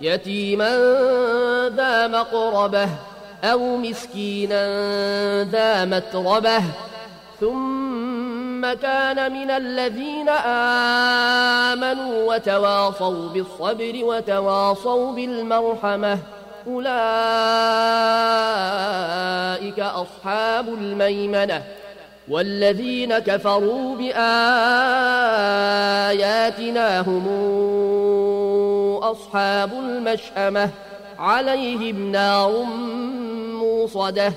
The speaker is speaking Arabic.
يتيما ذا مقربة أو مسكينا ذا متربة ثم كان من الذين آمنوا وتواصوا بالصبر وتواصوا بالمرحمة أولئك أصحاب الميمنة والذين كفروا بآياتنا هم أصحاب المشأمة عليهم نار موصدة.